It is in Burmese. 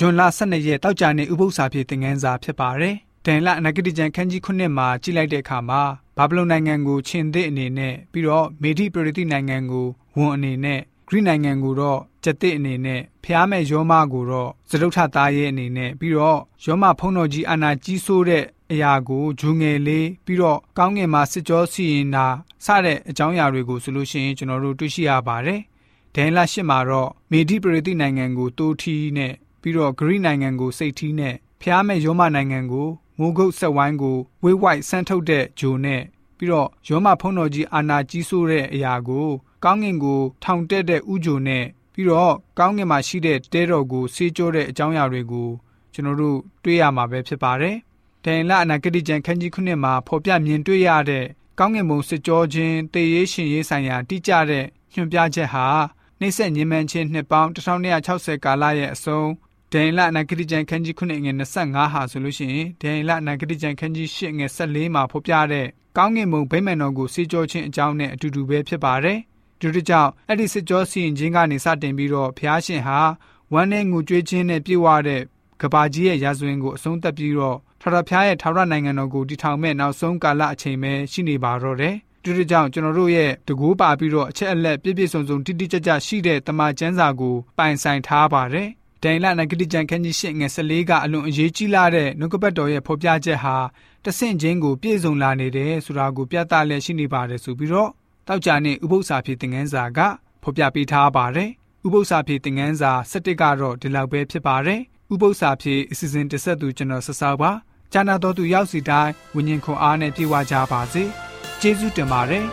ဂျွန်လ12ရက်တောက်ကြနေဥပုသ္စာဖြစ်သင်ခန်းစာဖြစ်ပါတယ်။ဒန်လအနာဂတိကျမ်းခန်းကြီး9မှာကြည့်လိုက်တဲ့အခါမှာဘာဗလုန်နိုင်ငံကိုခြင်သစ်အနေနဲ့ပြီးတော့မေဒိပရတိနိုင်ငံကိုဝန်အနေနဲ့ဂရိနိုင်ငံကိုတော့ကျက်သစ်အနေနဲ့ဖျားမဲ့ယောမကိုတော့သရုတ်ထသားရဲ့အနေနဲ့ပြီးတော့ယောမဖုံးတော်ကြီးအာနာကြီးဆိုးတဲ့အရာကိုဂျူငယ်လေးပြီးတော့ကောင်းငင်မှာစစ်ကြောစီရင်တာစတဲ့အကြောင်းအရာတွေကိုဆိုလို့ရှိရင်ကျွန်တော်တို့တွေ့ရှိရပါတယ်။ဒန်လရှစ်မှာတော့မေဒိပရတိနိုင်ငံကိုတိုးထီးနဲ့ ပြီးတော့ဂရိနိုင်ငံကိုစိတ်ထီးနဲ့ဖျားမဲ့ယောမနိုင်ငံကိုငိုးကုတ်ဆက်ဝိုင်းကိုဝေးဝိုက်ဆန်းထုတ်တဲ့ဂျိုနဲ့ပြီးတော့ယောမဖုံးတော်ကြီးအာနာကြီးဆိုးတဲ့အရာကို ကောင်းငင်ကိုထောင်တက်တဲ့ဥဂျိုနဲ့ပြီးတော့ကောင်းငင်မှာရှိတဲ့တဲတော်ကိုဆေးကြောတဲ့အကြောင်းအရာတွေကိုကျွန်တော်တို့တွေ့ရမှာပဲဖြစ်ပါတယ်။ဒန်လအနာဂတိကျမ်းခန်းကြီးခုနှစ်မှာဖော်ပြမြင်တွေ့ရတဲ့ကောင်းငင်ဘုံစစ်ကြောခြင်းတေရေးရှင်ရေးဆိုင်ရာတိကျတဲ့ညွှန်ပြချက်ဟာနှိမ့်ဆက်ညင်မှန်ခြင်းနှစ်ပေါင်း1260ကာလရဲ့အဆုံး ဒိန်လနဂတိကျန်ခန်းကြီး9ငွေ25ဟာဆိုလို့ရှိရင်ဒိန်လနဂတိကျန်ခန်းကြီး10ငွေ14မှာဖော်ပြတဲ့ကောင်းကင်ဘုံဗိမာန်တော်ကိုစေကြောခြင်းအကြောင်းနဲ့အတူတူပဲဖြစ်ပါတယ်။ဒီတကြောင်အဲ့ဒီစစ်ကြောစီရင်ခြင်းကနေစတင်ပြီးတော့ဖျားရှင်ဟာဝမ်းနဲ့ငူကြွေးခြင်းနဲ့ပြည့်ဝတဲ့ကဘာကြီးရဲ့ရာဇဝင်ကိုအဆုံးသတ်ပြီးတော့ထာဝရဘုရားရဲ့ထာဝရနိုင်ငံတော်ကိုတည်ထောင်မဲ့နောက်ဆုံးကာလအချိန်ပဲရှိနေပါတော့တယ်။ဒီတကြောင်ကျွန်တော်တို့ရဲ့တကူပါပြီးတော့အချက်အလက်ပြည့်ပြည့်စုံစုံတိတိကျကျရှိတဲ့တမန်ကျမ်းစာကိုပိုင်ဆိုင်ထားပါတယ်။ ဒိန်လနဂတိကျန်ခန်းကြီးရှစ်ငယ်14ကအလွန်အရေးကြီးလာတဲ့နှုတ်ကပတ်တော်ရဲ့ဖော်ပြချက်ဟာတဆင့်ချင်းကိုပြည့်စုံလာနေတယ်ဆိုတာကိုပြသလျက်ရှိနေပါတယ်ဆိုပြီးတော့တောက်ကြနေဥပု္ပ္ပစာဖြစ်သင်ခန်းစာကဖော်ပြပေးထားပါတယ်ဥပု္ပ္ပစာဖြစ်သင်ခန်းစာ17ကတော့ဒီလောက်ပဲဖြစ်ပါတယ်ဥပု္ပ္ပစာဖြစ်အစီအစဉ်တစ်ဆက်သူကျွန်တော်ဆက်ဆောက်ပါကျမ်းနာတော်သူရောက်စီတိုင်းဝิญဉ်ခွန်အားနဲ့ပြေဝကြပါစေကျေးဇူးတင်ပါတယ်